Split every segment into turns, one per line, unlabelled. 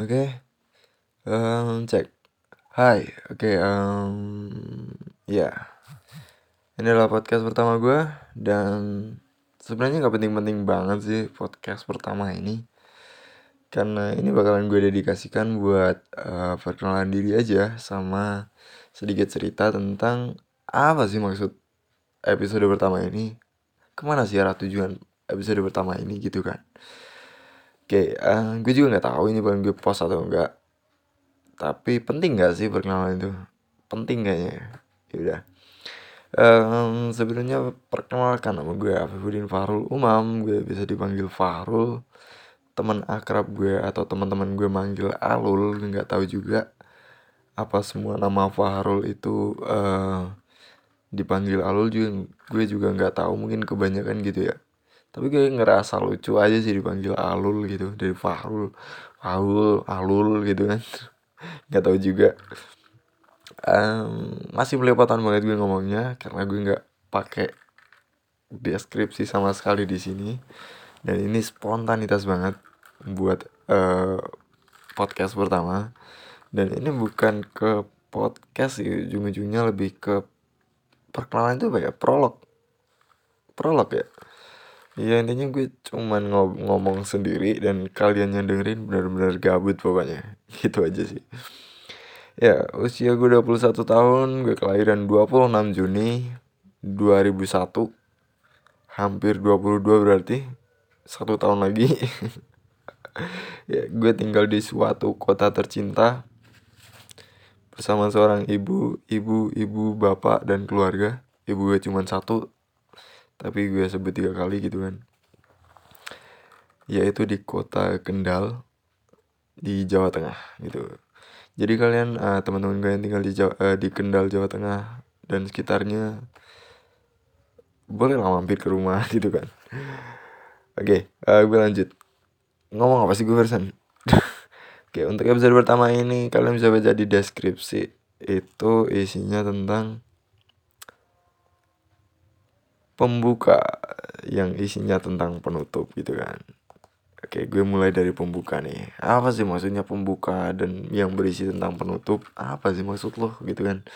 Oke, um, cek. Hai, oke, ya. Ini adalah podcast pertama gue dan sebenarnya nggak penting-penting banget sih podcast pertama ini, karena ini bakalan gue dedikasikan buat uh, perkenalan diri aja sama sedikit cerita tentang apa sih maksud episode pertama ini, ke mana sih arah tujuan episode pertama ini gitu kan. Oke, uh, gue juga nggak tahu ini bakalan gue post atau enggak. Tapi penting nggak sih perkenalan itu? Penting kayaknya. Ya udah. Um, sebelumnya perkenalkan nama gue Afifuddin Fahrul Umam, gue bisa dipanggil Fahrul. Teman akrab gue atau teman-teman gue manggil Alul, nggak tahu juga apa semua nama Fahrul itu uh, dipanggil Alul juga gue juga nggak tahu mungkin kebanyakan gitu ya tapi gue ngerasa lucu aja sih dipanggil Alul gitu dari Fahrul Alul Alul gitu kan. Nggak tahu juga. Um, masih belepotan banget gue ngomongnya karena gue nggak pakai deskripsi sama sekali di sini. Dan ini spontanitas banget buat uh, podcast pertama. Dan ini bukan ke podcast sih ujung-ujungnya lebih ke perkenalan itu apa ya? Prolog. Prolog ya Ya intinya gue cuman ngomong sendiri dan kalian yang dengerin benar-benar gabut pokoknya. Gitu aja sih. Ya, usia gue 21 tahun, gue kelahiran 26 Juni 2001. Hampir 22 berarti. Satu tahun lagi. ya, gue tinggal di suatu kota tercinta bersama seorang ibu, ibu, ibu, bapak dan keluarga. Ibu gue cuma satu, tapi gue sebut tiga kali gitu kan. Yaitu di kota Kendal di Jawa Tengah gitu. Jadi kalian uh, teman-teman gue yang tinggal di Jawa, uh, di Kendal Jawa Tengah dan sekitarnya boleh lah mampir ke rumah gitu kan. Oke okay, uh, eh, gue lanjut. Ngomong apa sih gue barusan Oke, untuk episode pertama ini kalian bisa baca di deskripsi. Itu isinya tentang pembuka yang isinya tentang penutup gitu kan. Oke gue mulai dari pembuka nih. Apa sih maksudnya pembuka dan yang berisi tentang penutup? Apa sih maksud lo? Gitu kan.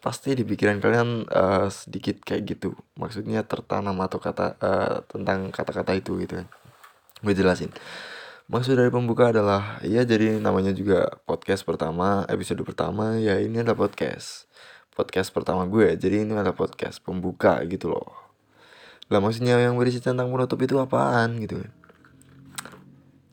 Pasti di pikiran kalian uh, sedikit kayak gitu. Maksudnya tertanam atau kata uh, tentang kata-kata itu gitu kan. Gue jelasin. Maksud dari pembuka adalah Ya jadi namanya juga podcast pertama Episode pertama ya ini adalah podcast. Podcast pertama gue Jadi ini adalah podcast pembuka gitu loh lah maksudnya yang berisi tentang penutup itu apaan gitu. Kan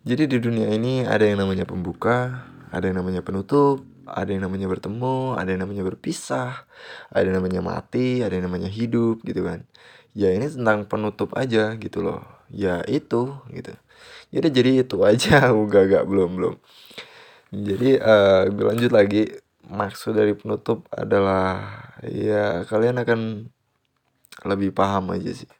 jadi di dunia ini ada yang namanya pembuka ada yang namanya penutup ada yang namanya bertemu ada yang namanya berpisah ada yang namanya mati ada yang namanya hidup gitu kan. Ya ini tentang penutup aja gitu loh. Ya itu gitu. Jadi jadi itu aja gak gak belum belum. Jadi uh, lanjut lagi. Maksud dari penutup adalah ya kalian akan lebih paham aja sih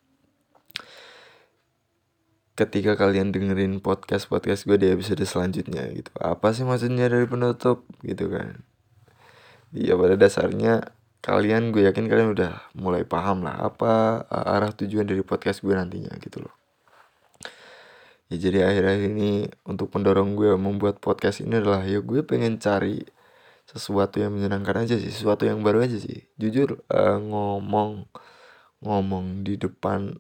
ketika kalian dengerin podcast podcast gue di episode selanjutnya gitu. Apa sih maksudnya dari penutup? Gitu kan. Ya pada dasarnya kalian gue yakin kalian udah mulai paham lah apa uh, arah tujuan dari podcast gue nantinya gitu loh. Ya jadi akhir-akhir ini untuk pendorong gue membuat podcast ini adalah ya gue pengen cari sesuatu yang menyenangkan aja sih sesuatu yang baru aja sih. Jujur uh, ngomong ngomong di depan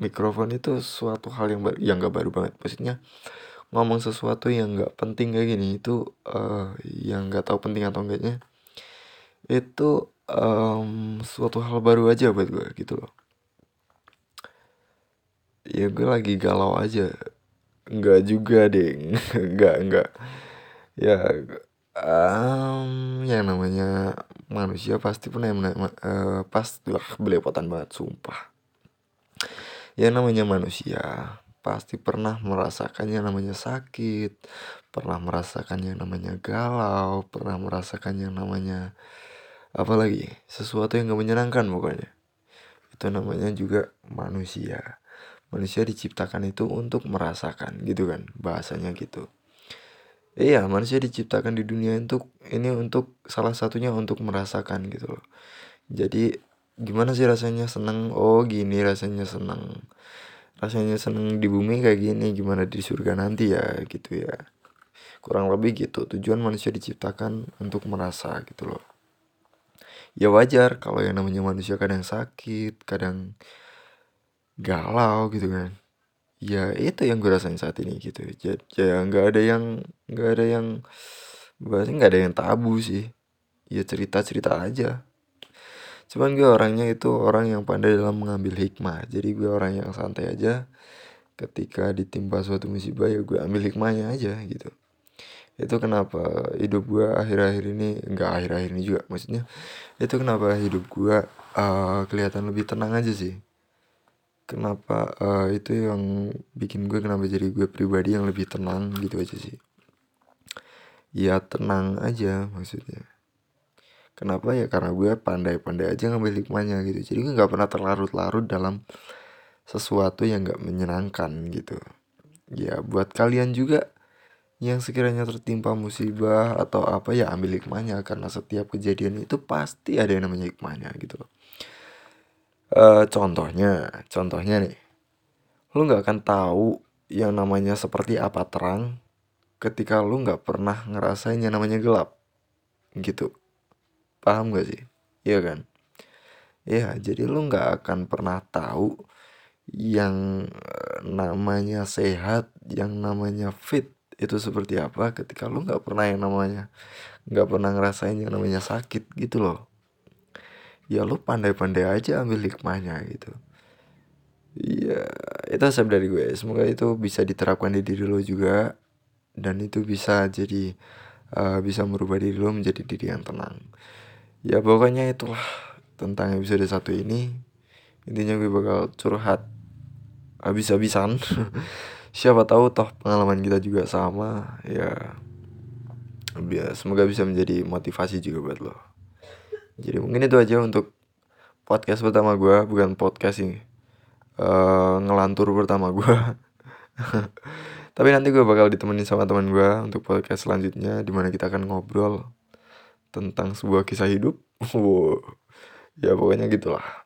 mikrofon itu suatu hal yang baru yang gak baru banget. Maksudnya ngomong sesuatu yang gak penting kayak gini itu uh, yang gak tahu penting atau enggaknya itu um, suatu hal baru aja buat gue gitu loh. Ya gue lagi galau aja. Nggak juga deh nggak nggak. Ya um, yang namanya manusia pasti pernah yang uh, pas wah belepotan banget sumpah Ya namanya manusia pasti pernah merasakan yang namanya sakit, pernah merasakan yang namanya galau, pernah merasakan yang namanya apa lagi? Sesuatu yang gak menyenangkan pokoknya. Itu namanya juga manusia. Manusia diciptakan itu untuk merasakan gitu kan, bahasanya gitu. Iya, manusia diciptakan di dunia untuk ini untuk salah satunya untuk merasakan gitu loh. Jadi gimana sih rasanya seneng? Oh gini rasanya seneng. Rasanya seneng di bumi kayak gini gimana di surga nanti ya gitu ya. Kurang lebih gitu tujuan manusia diciptakan untuk merasa gitu loh. Ya wajar kalau yang namanya manusia kadang sakit kadang galau gitu kan. Ya itu yang gue rasain saat ini gitu. Ya nggak ada yang nggak ada yang berarti nggak ada yang tabu sih. Ya cerita cerita aja cuman gue orangnya itu orang yang pandai dalam mengambil hikmah. Jadi gue orang yang santai aja. Ketika ditimpa suatu musibah ya gue ambil hikmahnya aja gitu. Itu kenapa hidup gue akhir-akhir ini enggak akhir-akhir ini juga maksudnya itu kenapa hidup gue uh, kelihatan lebih tenang aja sih. Kenapa uh, itu yang bikin gue kenapa jadi gue pribadi yang lebih tenang gitu aja sih. Ya tenang aja maksudnya Kenapa ya? Karena gue pandai-pandai aja ngambil hikmahnya gitu. Jadi gue gak pernah terlarut-larut dalam sesuatu yang gak menyenangkan gitu. Ya buat kalian juga yang sekiranya tertimpa musibah atau apa ya ambil hikmahnya. Karena setiap kejadian itu pasti ada yang namanya hikmahnya gitu loh. Uh, Contohnya, contohnya nih. Lu gak akan tahu yang namanya seperti apa terang Ketika lu gak pernah ngerasain yang namanya gelap Gitu Paham gak sih? Iya kan? Ya, jadi lu nggak akan pernah tahu yang eh, namanya sehat, yang namanya fit itu seperti apa ketika lu nggak pernah yang namanya nggak pernah ngerasain yang namanya sakit gitu loh. Ya lu pandai-pandai aja ambil hikmahnya gitu. Iya, itu asal dari gue. Semoga itu bisa diterapkan di diri lo juga dan itu bisa jadi uh, bisa merubah diri lo menjadi diri yang tenang ya pokoknya itulah tentang episode satu ini. Intinya gue bakal curhat habis-habisan. Siapa tahu toh pengalaman kita juga sama ya. Biar semoga bisa menjadi motivasi juga buat lo. Jadi mungkin itu aja untuk podcast pertama gue bukan podcast ini uh, ngelantur pertama gue tapi nanti gue bakal ditemenin sama teman gue untuk podcast selanjutnya di mana kita akan ngobrol tentang sebuah kisah hidup. Ya pokoknya gitulah.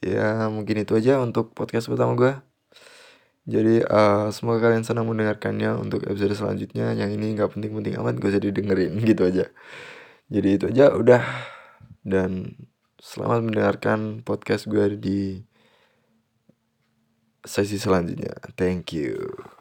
Ya mungkin itu aja untuk podcast pertama gue jadi uh, semoga kalian senang mendengarkannya untuk episode selanjutnya. Yang ini nggak penting-penting amat gue jadi dengerin gitu aja. Jadi itu aja. Udah. Dan selamat mendengarkan podcast gue di sesi selanjutnya. Thank you